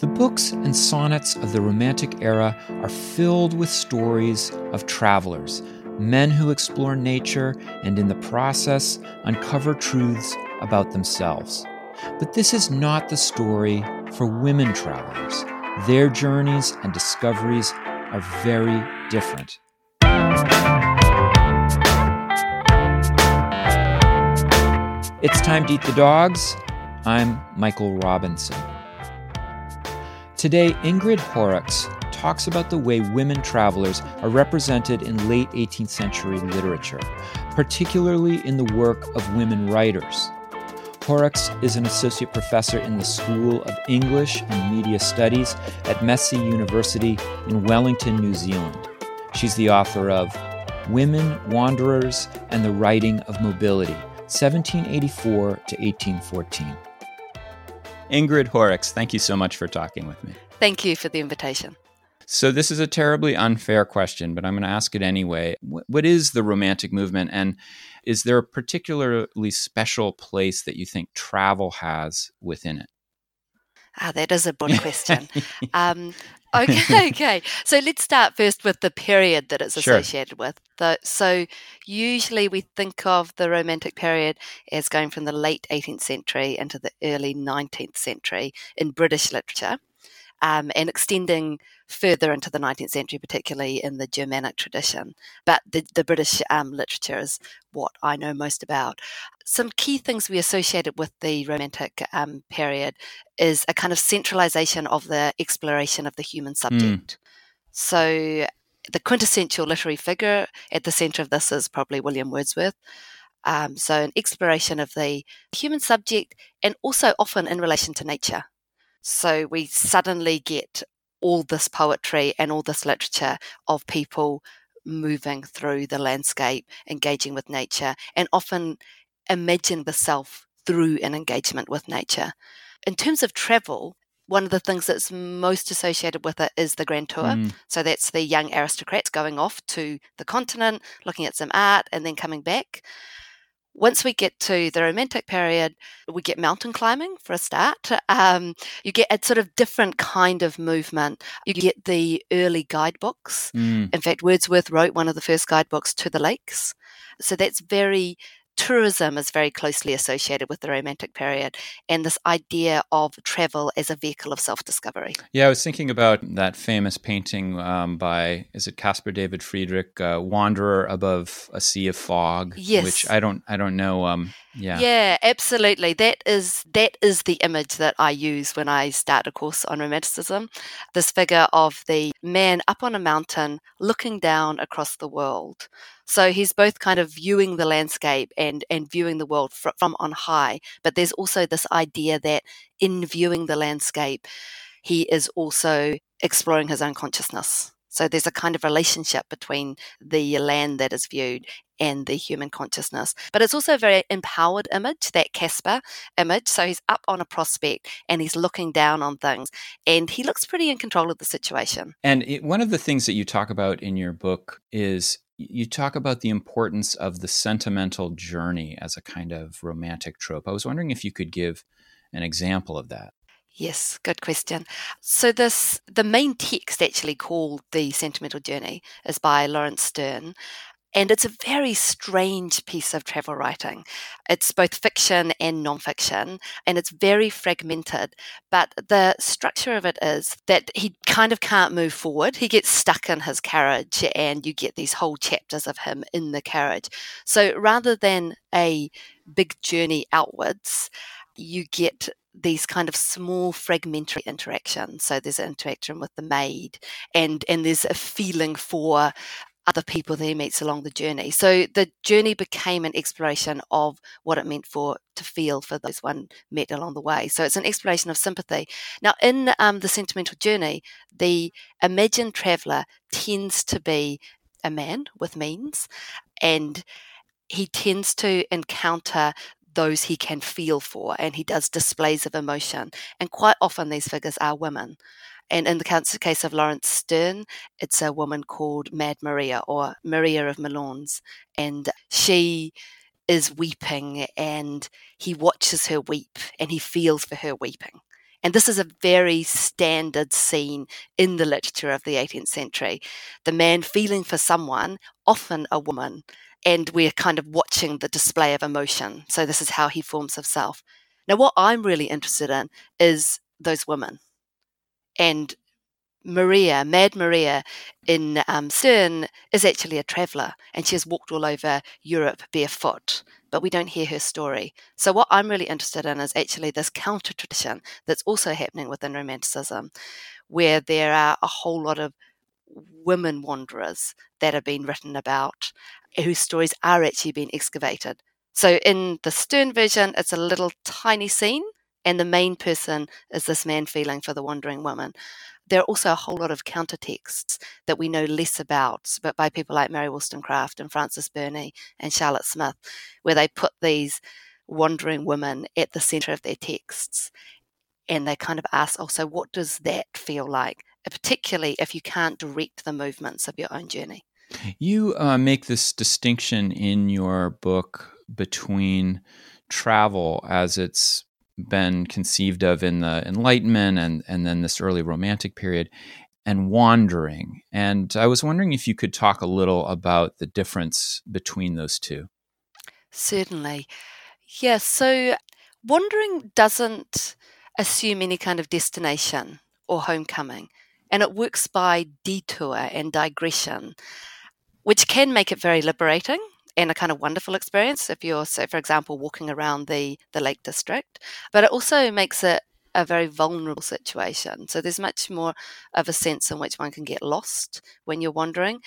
The books and sonnets of the Romantic era are filled with stories of travelers, men who explore nature and in the process uncover truths about themselves. But this is not the story for women travelers. Their journeys and discoveries are very different. It's time to eat the dogs. I'm Michael Robinson. Today, Ingrid Horrocks talks about the way women travelers are represented in late 18th century literature, particularly in the work of women writers. Horrocks is an associate professor in the School of English and Media Studies at Massey University in Wellington, New Zealand. She's the author of Women, Wanderers, and the Writing of Mobility, 1784 to 1814. Ingrid Horrocks, thank you so much for talking with me. Thank you for the invitation. So, this is a terribly unfair question, but I'm going to ask it anyway. What is the Romantic movement, and is there a particularly special place that you think travel has within it? Ah, that is a broad question. um, okay, okay. So let's start first with the period that it's Sure. associated with. So usually we think of the Romantic period as going from the late 18th century into the early 19th century in British literature. Um, and extending further into the 19th century, particularly in the Germanic tradition. But the, the British um, literature is what I know most about. Some key things we associated with the Romantic um, period is a kind of centralization of the exploration of the human subject. So, the quintessential literary figure at the center of this is probably William Wordsworth. Um, so, an exploration of the human subject and also often in relation to nature. So, we suddenly get all this poetry and all this literature of people moving through the landscape, engaging with nature, and often imagine the self through an engagement with nature. In terms of travel, one of the things that's most associated with it is the Grand Tour. Mm, So that's the young aristocrats going off to the continent, looking at some art, and then coming back. Once we get to the Romantic period, we get mountain climbing for a start. Um, you get a sort of different kind of movement. You get the early guidebooks. mm. In fact, Wordsworth wrote one of the first guidebooks to the lakes. So that's very, tourism is very closely associated with the Romantic period and this idea of travel as a vehicle of self discovery. Yeah, I was thinking about that famous painting um, by is it Caspar David Friedrich, uh, "Wanderer Above a Sea of Fog," Yes. which I don't, I don't know. Um, yeah, Yeah, absolutely. That is that is the image that I use when I start a course on romanticism. This figure of the man up on a mountain looking down across the world. So he's both kind of viewing the landscape and and viewing the world fr- from on high, but there's also this idea that in viewing the landscape, he is also exploring his own consciousness. So there's a kind of relationship between the land that is viewed and the human consciousness. But it's also a very empowered image, that Caspar image. So he's up on a prospect and he's looking down on things and he looks pretty in control of the situation. And it, one of the things that you talk about in your book is you talk about the importance of the sentimental journey as a kind of romantic trope. I was wondering if you could give an example of that. Yes, good question. So this the main text actually called The Sentimental Journey is by Laurence Sterne. And it's a very strange piece of travel writing. It's both fiction and nonfiction, and it's very fragmented. But the structure of it is that he kind of can't move forward. He gets stuck in his carriage, and you get these whole chapters of him in the carriage. So rather than a big journey outwards, you get these kind of small fragmentary interactions. So there's an interaction with the maid, and and there's a feeling for other people that he meets along the journey. So the journey became an exploration of what it meant for to feel for those one met along the way. So it's an exploration of sympathy. Now, in um, the sentimental journey, the imagined traveler tends to be a man with means, and he tends to encounter those he can feel for, and he does displays of emotion. And quite often, these figures are women. And in the case of Laurence Sterne, it's a woman called Mad Maria or Maria of Moulines. And she is weeping and he watches her weep and he feels for her weeping. And this is a very standard scene in the literature of the 18th century. The man feeling for someone, often a woman, and we're kind of watching the display of emotion. So this is how he forms himself. Now, what I'm really interested in is those women. And Maria, Mad Maria in um, Sterne, is actually a traveller and she has walked all over Europe barefoot, but we don't hear her story. So, what I'm really interested in is actually this counter tradition that's also happening within Romanticism, where there are a whole lot of women wanderers that have been written about whose stories are actually being excavated. So in the Sterne version, it's a little tiny scene, and the main person is this man feeling for the wandering woman. There are also a whole lot of counter texts that we know less about, but by people like Mary Wollstonecraft and Frances Burney and Charlotte Smith, where they put these wandering women at the center of their texts. And they kind of ask oh, also, what does that feel like? Particularly if you can't direct the movements of your own journey. You uh, make this distinction in your book between travel as it's been conceived of in the Enlightenment and, and then this early Romantic period and wandering. And I was wondering if you could talk a little about the difference between those two. Certainly. Yes. Yeah, so wandering doesn't assume any kind of destination or homecoming, and it works by detour and digression which can make it very liberating and a kind of wonderful experience if you're, say, for example, walking around the, the Lake District. But it also makes it a very vulnerable situation. So there's much more of a sense in which one can get lost when you're wandering.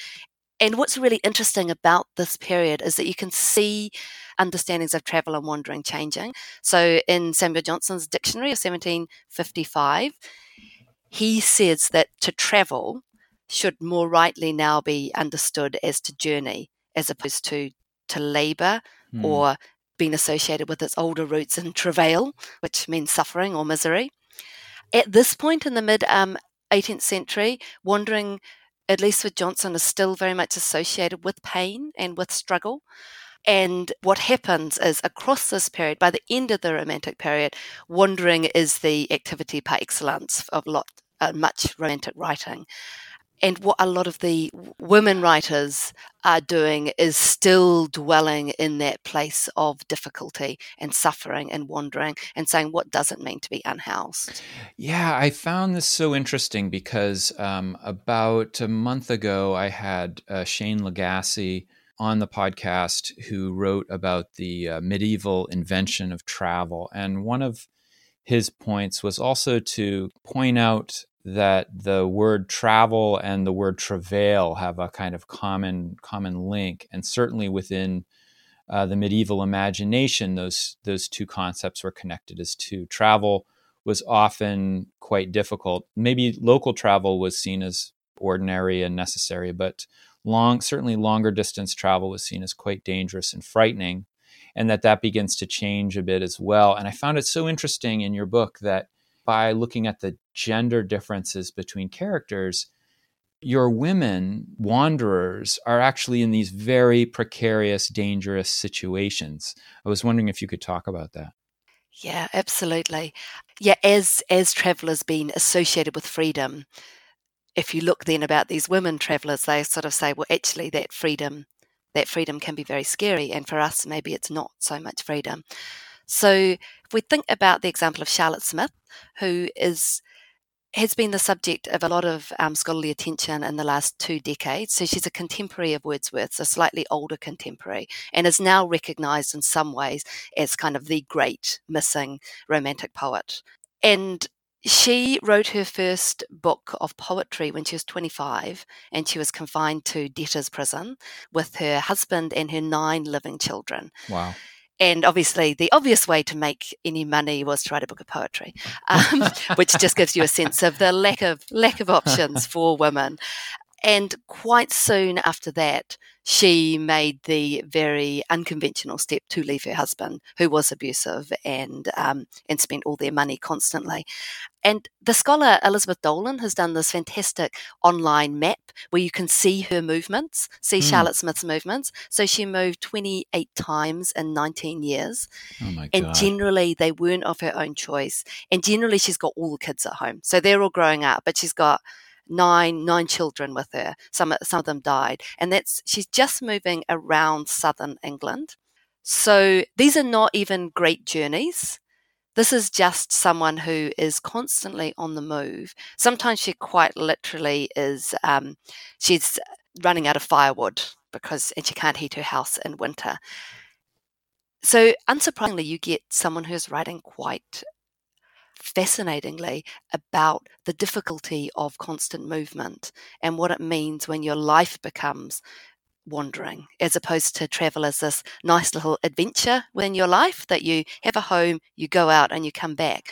And what's really interesting about this period is that you can see understandings of travel and wandering changing. So in Samuel Johnson's dictionary of 1755, he says that to travel should more rightly now be understood as to journey as opposed to to labor mm. or being associated with its older roots in travail, which means suffering or misery. At this point in the mid um, 18th century, wandering, at least with Johnson, is still very much associated with pain and with struggle. And what happens is across this period, by the end of the Romantic period, wandering is the activity par excellence of lot, much Romantic writing. And what a lot of the women writers are doing is still dwelling in that place of difficulty and suffering and wandering and saying, what does it mean to be unhoused? Yeah, I found this so interesting because um, about a month ago, I had uh, Shayne Legassie on the podcast who wrote about the uh, medieval invention of travel. And one of his points was also to point out that the word travel and the word travail have a kind of common common link, and certainly within uh, the medieval imagination, those those two concepts were connected as two. Travel was often quite difficult. Maybe local travel was seen as ordinary and necessary, but long certainly longer distance travel was seen as quite dangerous and frightening, and that that begins to change a bit as well. And I found it so interesting in your book that by looking at the gender differences between characters, your women wanderers are actually in these very precarious, dangerous situations. I was wondering if you could talk about that. Yeah, absolutely. Yeah, as as travelers being associated with freedom, if you look then about these women travelers, they sort of say, well, actually, that freedom, that freedom can be very scary, and for us, maybe it's not so much freedom. So if we think about the example of Charlotte Smith, who is has been the subject of a lot of um, scholarly attention in the last two decades. So she's a contemporary of Wordsworth, a slightly older contemporary, and is now recognised in some ways as kind of the great missing romantic poet. And she wrote her first book of poetry when she was 25 and she was confined to debtor's prison with her husband and her nine living children. Wow. And obviously, the obvious way to make any money was to write a book of poetry, um, which just gives you a sense of the lack of lack of options for women. And quite soon after that, she made the very unconventional step to leave her husband, who was abusive and um, and spent all their money constantly. And the scholar Elizabeth Dolan has done this fantastic online map where you can see her movements, see mm. Charlotte Smith's movements. So she moved 28 times in 19 years. Oh and generally, they weren't of her own choice. And generally, she's got all the kids at home. So they're all growing up, but she's got nine nine children with her. Some some of them died, and that's she's just moving around southern England. So these are not even great journeys. This is just someone who is constantly on the move. Sometimes she quite literally is. Um, she's running out of firewood because and she can't heat her house in winter. So unsurprisingly, you get someone who's writing quite fascinatingly about the difficulty of constant movement and what it means when your life becomes wandering as opposed to travel as this nice little adventure within your life that you have a home you go out and you come back.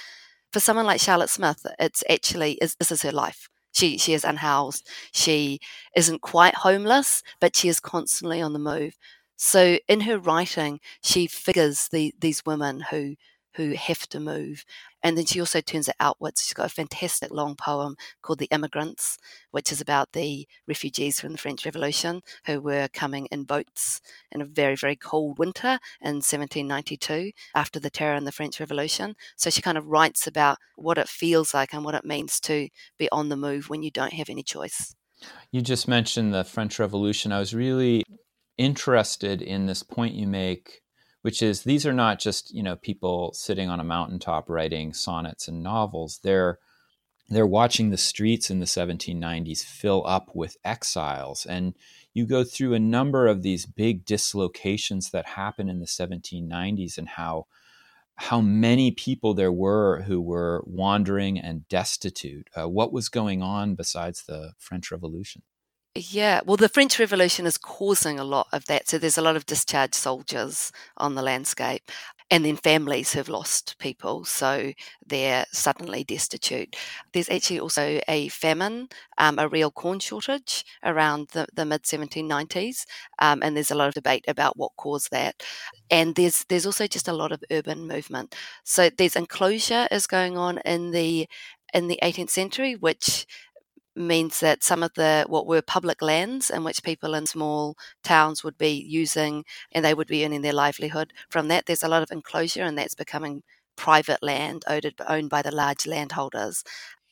For someone like charlotte smith it's actually is this is her life. She she is unhoused. She isn't quite homeless but she is constantly on the move. So in her writing she figures the, these women who who have to move. And then she also turns it outwards. She's got a fantastic long poem called The Emigrants, which is about the refugees from the French Revolution who were coming in boats in a very, very cold winter in 1792 after the terror in the French Revolution. So she kind of writes about what it feels like and what it means to be on the move when you don't have any choice. You just mentioned the French Revolution. I was really interested in this point you make which is these are not just you know people sitting on a mountaintop writing sonnets and novels. They're they're watching the streets in the 1790s fill up with exiles. And you go through a number of these big dislocations that happen in the 1790s and how how many people there were who were wandering and destitute. Uh, what was going on besides the french revolution yeah, well, the French Revolution is causing a lot of that. So there's a lot of discharged soldiers on the landscape, and then families have lost people, so they're suddenly destitute. There's actually also a famine, um, a real corn shortage around the, the mid 1790s, um, and there's a lot of debate about what caused that. And there's there's also just a lot of urban movement. So there's enclosure is going on in the in the 18th century, which means that some of the what were public lands in which people in small towns would be using and they would be earning their livelihood from that there's a lot of enclosure and that's becoming private land owned by the large landholders.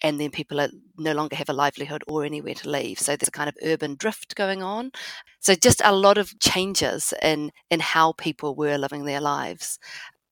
And then people are, no longer have a livelihood or anywhere to live so there's a kind of urban drift going on. So just a lot of changes in in how people were living their lives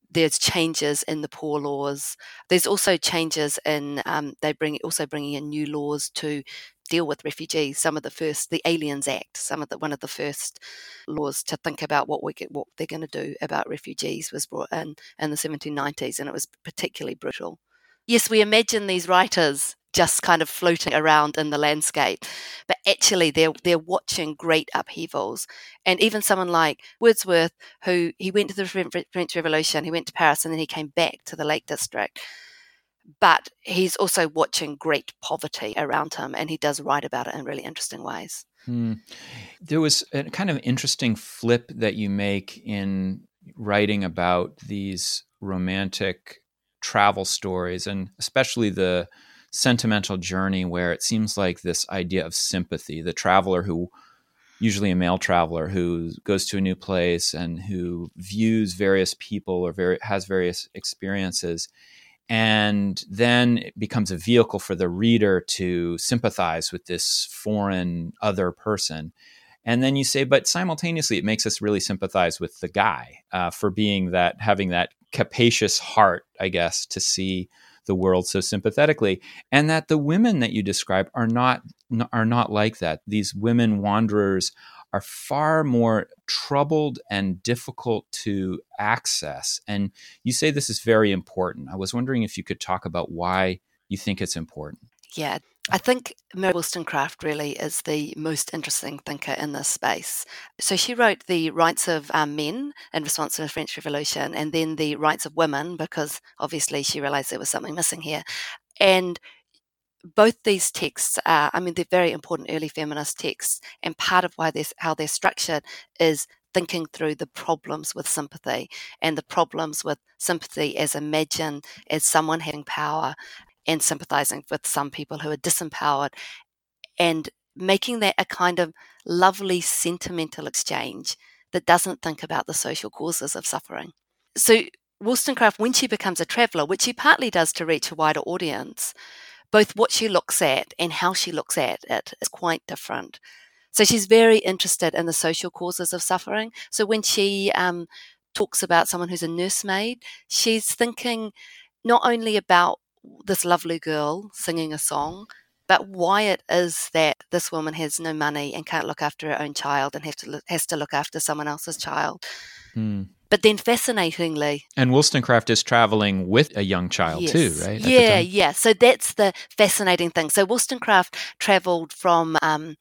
there's changes in the poor laws. There's also changes in um, they bring also bringing in new laws to deal with refugees. Some of the first, the Aliens Act, some of the one of the first laws to think about what we get, what they're going to do about refugees was brought in in the 1790s, and it was particularly brutal. Yes, we imagine these writers just kind of floating around in the landscape. But actually, they're they're watching great upheavals. And even someone like Wordsworth, who he went to the French Revolution, he went to Paris, and then he came back to the Lake District. But he's also watching great poverty around him, and he does write about it in really interesting ways. Hmm. There was a kind of interesting flip that you make in writing about these romantic travel stories, and especially the sentimental journey where it seems like this idea of sympathy, the traveler who usually a male traveler who goes to a new place and who views various people or very, has various experiences and then it becomes a vehicle for the reader to sympathize with this foreign other person. And then you say but simultaneously it makes us really sympathize with the guy uh, for being that having that capacious heart i guess to see the world so sympathetically and that the women that you describe are not are not like that. These women wanderers are far more troubled and difficult to access and you say this is very important. I was wondering if you could talk about why you think it's important. Yeah I think Mary Wollstonecraft really is the most interesting thinker in this space. So she wrote the rights of um, men in response to the French Revolution, and then the rights of women because obviously she realized there was something missing here. And both these texts are, I mean, they're very important early feminist texts, and part of why they're, how they're structured is thinking through the problems with sympathy and the problems with sympathy as imagined as someone having power and sympathizing with some people who are disempowered and making that a kind of lovely sentimental exchange that doesn't think about the social causes of suffering. So, Wollstonecraft, when she becomes a traveller, which she partly does to reach a wider audience, both what she looks at and how she looks at it is quite different. So she's very interested in the social causes of suffering. So when she um, talks about someone who's a nursemaid, she's thinking not only about this lovely girl singing a song, but why it is that this woman has no money and can't look after her own child and have to look, has to look after someone else's child. Hmm. But then, fascinatingly, and Wollstonecraft is traveling with a young child yes. too, right? Yeah, yeah. So that's the fascinating thing. So Wollstonecraft travelled from um,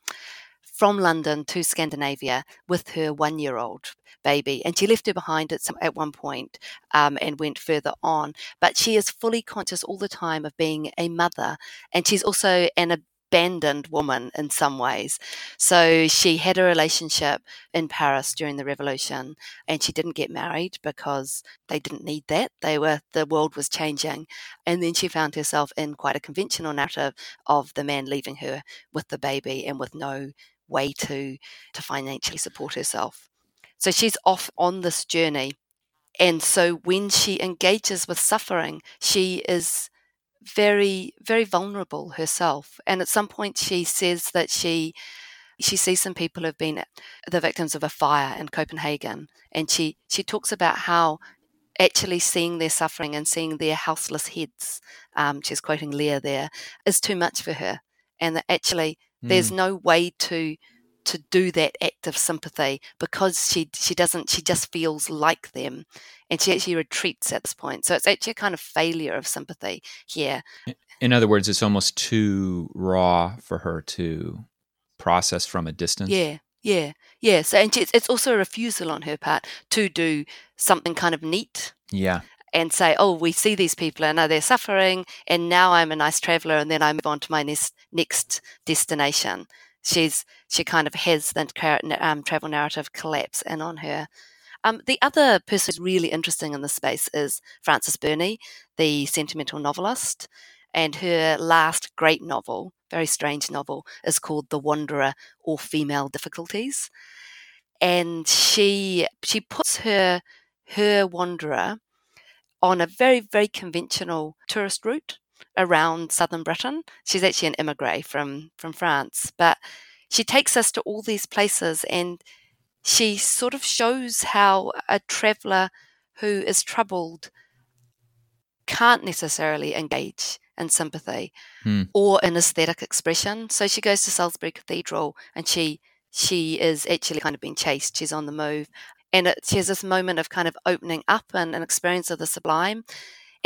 from London to Scandinavia with her one-year-old baby, and she left her behind at some, at one point, um, and went further on. But she is fully conscious all the time of being a mother, and she's also an abandoned woman in some ways. So she had a relationship in Paris during the revolution and she didn't get married because they didn't need that. They were the world was changing. And then she found herself in quite a conventional narrative of the man leaving her with the baby and with no way to to financially support herself. So she's off on this journey. And so when she engages with suffering, she is very, very vulnerable herself. And at some point, she says that she she sees some people who've been the victims of a fire in Copenhagen, and she she talks about how actually seeing their suffering and seeing their houseless heads, um, she's quoting Lear there, is too much for her, and that actually mm. there's no way to to do that act of sympathy because she she doesn't she just feels like them and she actually retreats at this point. So it's actually a kind of failure of sympathy here. In other words it's almost too raw for her to process from a distance? Yeah yeah yeah. So and it's, it's also a refusal on her part to do something kind of neat yeah. and say, oh, we see these people and are they're suffering, and now I'm a nice traveler, and then I move on to my next next destination she's she kind of has the um, travel narrative collapse in on her. Um, the other person who's really interesting in this space is Frances Burney, the sentimental novelist, and her last great novel, very strange novel, is called The Wanderer or Female Difficulties. And she she puts her her wanderer on a very, very conventional tourist route around southern Britain. She's actually an immigrant from from France, but she takes us to all these places and she sort of shows how a traveler who is troubled can't necessarily engage in sympathy hmm. or in aesthetic expression. So she goes to Salisbury Cathedral and she she is actually kind of being chased. She's on the move. And it, she has this moment of kind of opening up and an experience of the sublime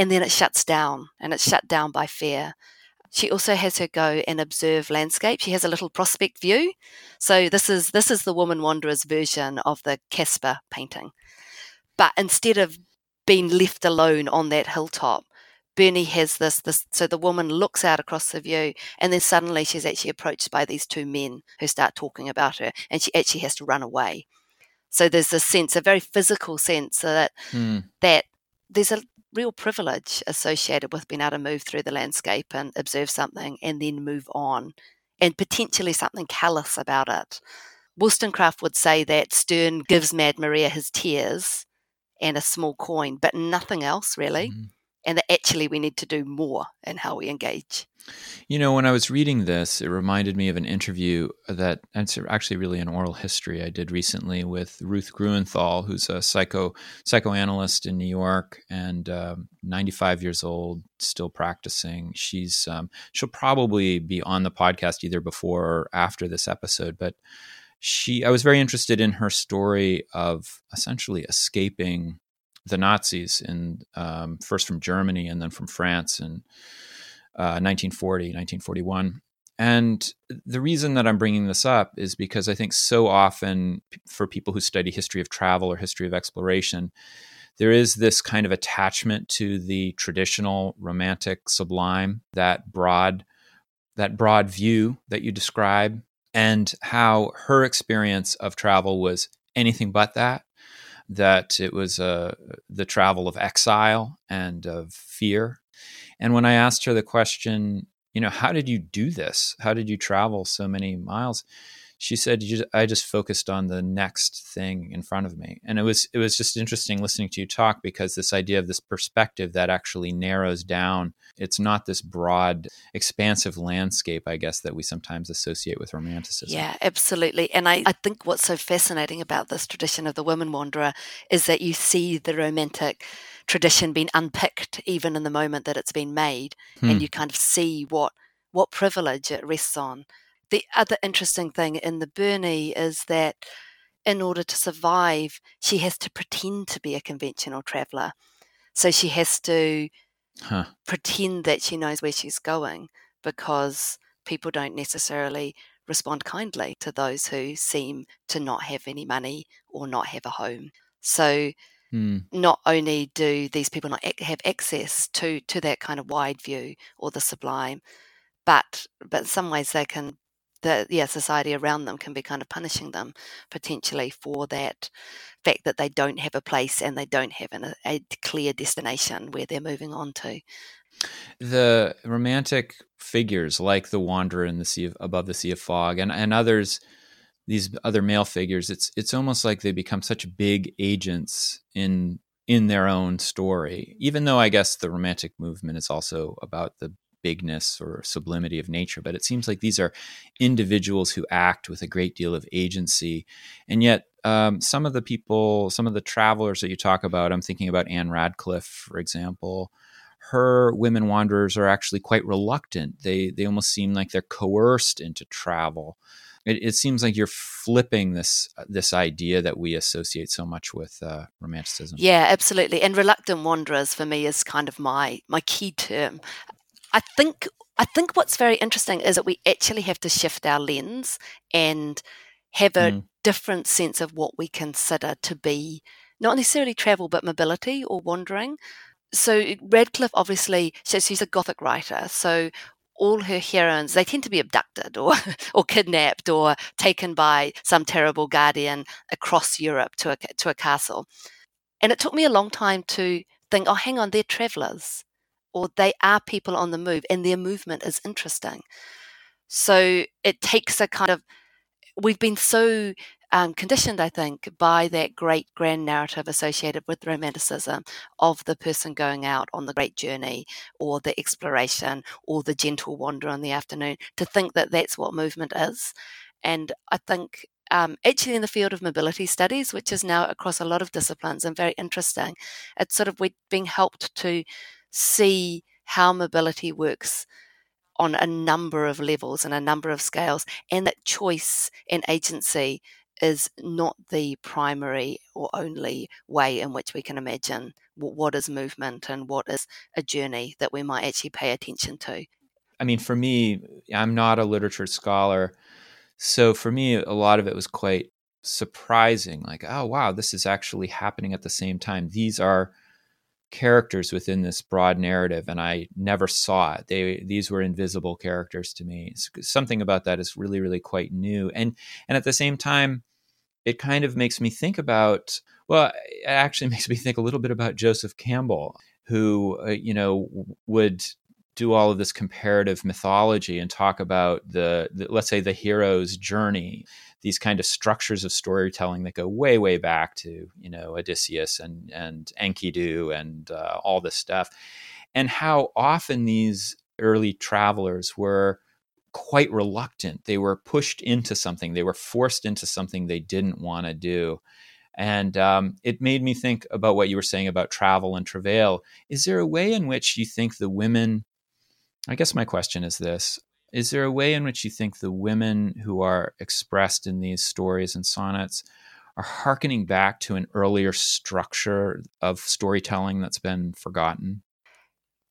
and then it shuts down and it's shut down by fear. She also has her go and observe landscape. She has a little prospect view. So this is this is the woman wanderer's version of the Caspar painting. But instead of being left alone on that hilltop, Burney has this this so the woman looks out across the view and then suddenly she's actually approached by these two men who start talking about her and she actually has to run away. So there's this sense, a very physical sense that mm. that there's a real privilege associated with being able to move through the landscape and observe something and then move on, and potentially something callous about it. Wollstonecraft would say that Sterne gives Mad Maria his tears and a small coin, but nothing else really. Mm-hmm and that actually we need to do more in how we engage. You know, when I was reading this, it reminded me of an interview that it's actually really an oral history I did recently with Ruth Gruenthal, who's a psycho psychoanalyst in New York and um, 95 years old, still practicing. She's um, she'll probably be on the podcast either before or after this episode, but she I was very interested in her story of essentially escaping the Nazis, in um, first from Germany and then from France in uh, 1940, 1941. And the reason that I'm bringing this up is because I think so often for people who study history of travel or history of exploration, there is this kind of attachment to the traditional romantic sublime, that broad that broad view that you describe, and how her experience of travel was anything but that. That it was uh, the travel of exile and of fear. And when I asked her the question, you know, how did you do this? How did you travel so many miles? She said i just focused on the next thing in front of me. And it was it was just interesting listening to you talk because this idea of this perspective that actually narrows down it's not this broad expansive landscape i guess that we sometimes associate with romanticism. Yeah absolutely. And i, I think what's so fascinating about this tradition of the women wanderer is that you see the romantic tradition being unpicked even in the moment that it's been made hmm. and you kind of see what what privilege it rests on the other interesting thing in the Burney is that in order to survive, she has to pretend to be a conventional traveler. So she has to huh. pretend that she knows where she's going because people don't necessarily respond kindly to those who seem to not have any money or not have a home. So mm. not only do these people not have access to to that kind of wide view or the sublime, but but in some ways they can the yeah society around them can be kind of punishing them potentially for that fact that they don't have a place and they don't have an, a clear destination where they're moving on to. The romantic figures like the wanderer in the sea of, above the sea of fog and, and others these other male figures it's it's almost like they become such big agents in in their own story even though i guess the romantic movement is also about the bigness or sublimity of nature, but it seems like these are individuals who act with a great deal of agency. And yet, um, some of the people, some of the travelers that you talk about, I'm thinking about Ann Radcliffe, for example. Her women wanderers are actually quite reluctant. They they almost seem like they're coerced into travel. It, it seems like you're flipping this this idea that we associate so much with uh, romanticism. Yeah, absolutely. And reluctant wanderers for me is kind of my my key term. I think I think what's very interesting is that we actually have to shift our lens and have a mm. different sense of what we consider to be not necessarily travel but mobility or wandering. So Radcliffe obviously says she's a gothic writer, so all her heroines they tend to be abducted or or kidnapped or taken by some terrible guardian across Europe to a to a castle. And it took me a long time to think, oh, hang on, they're travelers or they are people on the move and their movement is interesting. So it takes a kind of, we've been so um, conditioned, I think, by that great grand narrative associated with romanticism of the person going out on the great journey or the exploration or the gentle wander in the afternoon to think that that's what movement is. And I think um, actually in the field of mobility studies, which is now across a lot of disciplines and very interesting, it's sort of we're being helped to see how mobility works on a number of levels and a number of scales, and that choice and agency is not the primary or only way in which we can imagine what is movement and what is a journey that we might actually pay attention to. I mean, for me, I'm not a literature scholar. So for me, a lot of it was quite surprising like, oh, wow, this is actually happening at the same time. These are characters within this broad narrative and i never saw it. They these were invisible characters to me. Something about that is really really quite new. And and at the same time it kind of makes me think about well it actually makes me think a little bit about joseph campbell who uh, you know would do all of this comparative mythology and talk about the, the let's say the hero's journey these kind of structures of storytelling that go way way back to you know Odysseus and and Enkidu and uh, all this stuff, and how often these early travelers were quite reluctant. They were pushed into something. They were forced into something they didn't want to do. And um, it made me think about what you were saying about travel and travail. Is there a way in which you think the women, I guess my question is this is there a way in which you think the women who are expressed in these stories and sonnets are harkening back to an earlier structure of storytelling that's been forgotten?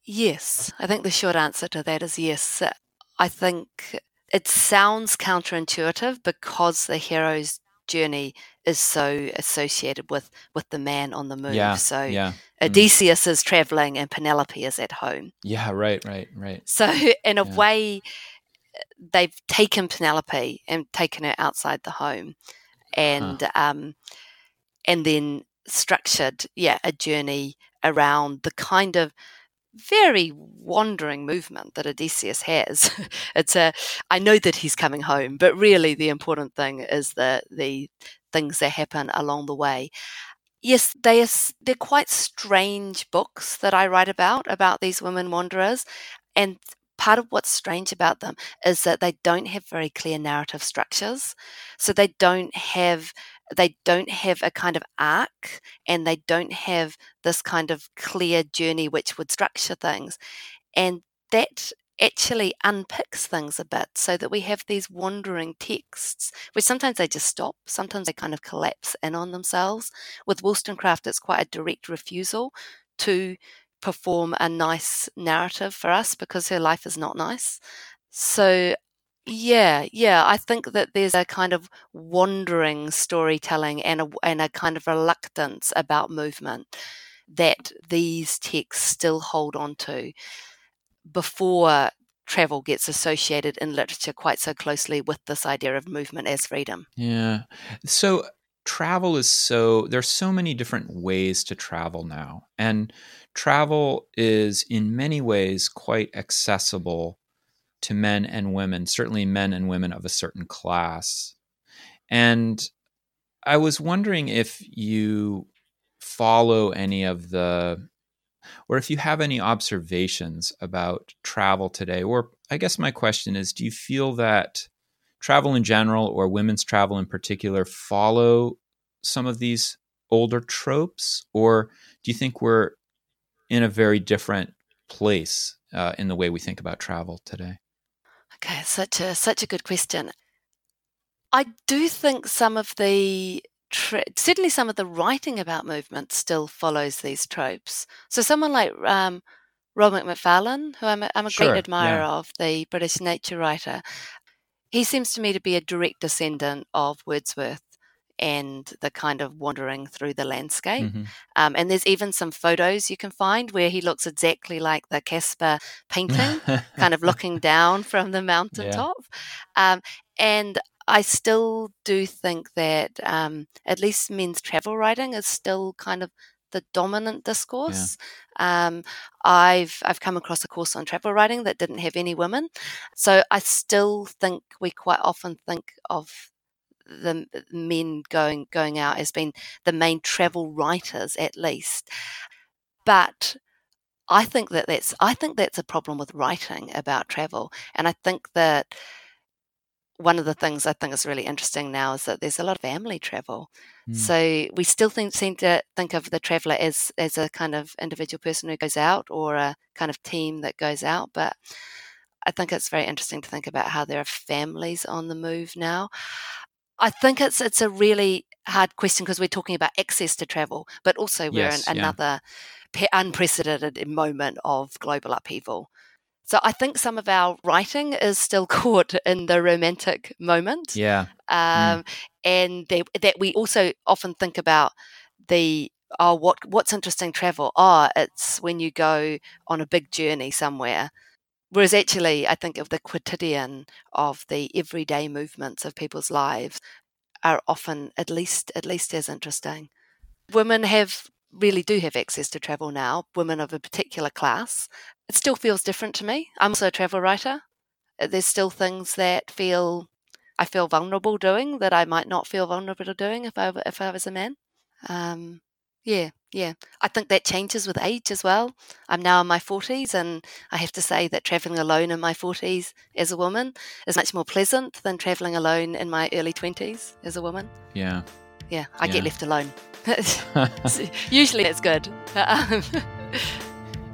Yes, I think the short answer to that is yes. I think it sounds counterintuitive because the hero's journey is so associated with with the man on the move. Yeah, so yeah. Mm. Odysseus mm. is traveling and Penelope is at home. Yeah, right, right, right. So in a yeah. way they've taken Penelope and taken her outside the home, and huh. um, and then structured yeah a journey around the kind of very wandering movement that Odysseus has. it's a I know that he's coming home, but really the important thing is the the things that happen along the way. Yes, they are, they're quite strange books that I write about about these women wanderers, and part of what's strange about them is that they don't have very clear narrative structures. So they don't have they don't have a kind of arc and they don't have this kind of clear journey which would structure things. And that actually unpicks things a bit so that we have these wandering texts, which sometimes they just stop, sometimes they kind of collapse in on themselves. With Wollstonecraft, it's quite a direct refusal to perform a nice narrative for us because her life is not nice. So, yeah, yeah, I think that there's a kind of wandering storytelling and a, and a kind of reluctance about movement that these texts still hold on to before travel gets associated in literature quite so closely with this idea of movement as freedom. Yeah. So travel is so there's so many different ways to travel now. And travel is in many ways quite accessible to men and women, certainly men and women of a certain class. And I was wondering if you follow any of the or if you have any observations about travel today, or I guess my question is do you feel that travel in general or women's travel in particular follow some of these older tropes, or do you think we're in a very different place uh, in the way we think about travel today? Okay, such a such a good question. I do think some of the certainly some of the writing about movement still follows these tropes. So someone like um, Robert Macfarlane, who I'm a, I'm a sure, great admirer yeah. of, the British nature writer, he seems to me to be a direct descendant of Wordsworth and the kind of wandering through the landscape. Mm-hmm. Um, and there's even some photos you can find where he looks exactly like the Caspar painting, kind of looking down from the mountaintop. Yeah. Um, and I still do think that um, at least men's travel writing is still kind of the dominant discourse. Yeah. Um, I've I've come across a course on travel writing that didn't have any women, so I still think we quite often think of the men going going out as being the main travel writers at least, but I think that that's I think that's a problem with writing about travel, and I think that one of the things I think is really interesting now is that there's a lot of family travel. Mm. So we still think, seem to think of the traveler as as a kind of individual person who goes out or a kind of team that goes out. But I think it's very interesting to think about how there are families on the move now. I think it's it's a really hard question because we're talking about access to travel, but also we're yes, in another yeah. unprecedented moment of global upheaval. So I think some of our writing is still caught in the romantic moment. Yeah. Mm. Um, mm. And they, that we also often think about the oh what what's interesting travel oh it's when you go on a big journey somewhere whereas actually i think of the quotidian of the everyday movements of people's lives are often at least at least as interesting women have really do have access to travel now, women of a particular class, it still feels different to me. I'm also a travel writer. Uh, there's still things that feel I feel vulnerable doing that I might not feel vulnerable doing if I if I was a man. Um, yeah, yeah. I think that changes with age as well. I'm now in my 40s, and I have to say that traveling alone in my 40s as a woman is much more pleasant than traveling alone in my early 20s as a woman. Yeah. Yeah, I yeah. get left alone. Usually it's good.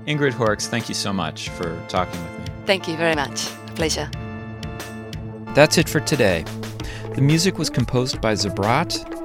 Ingrid Horrocks, thank you so much for talking with me. Thank you very much. A pleasure. That's it for today. The music was composed by Zabrat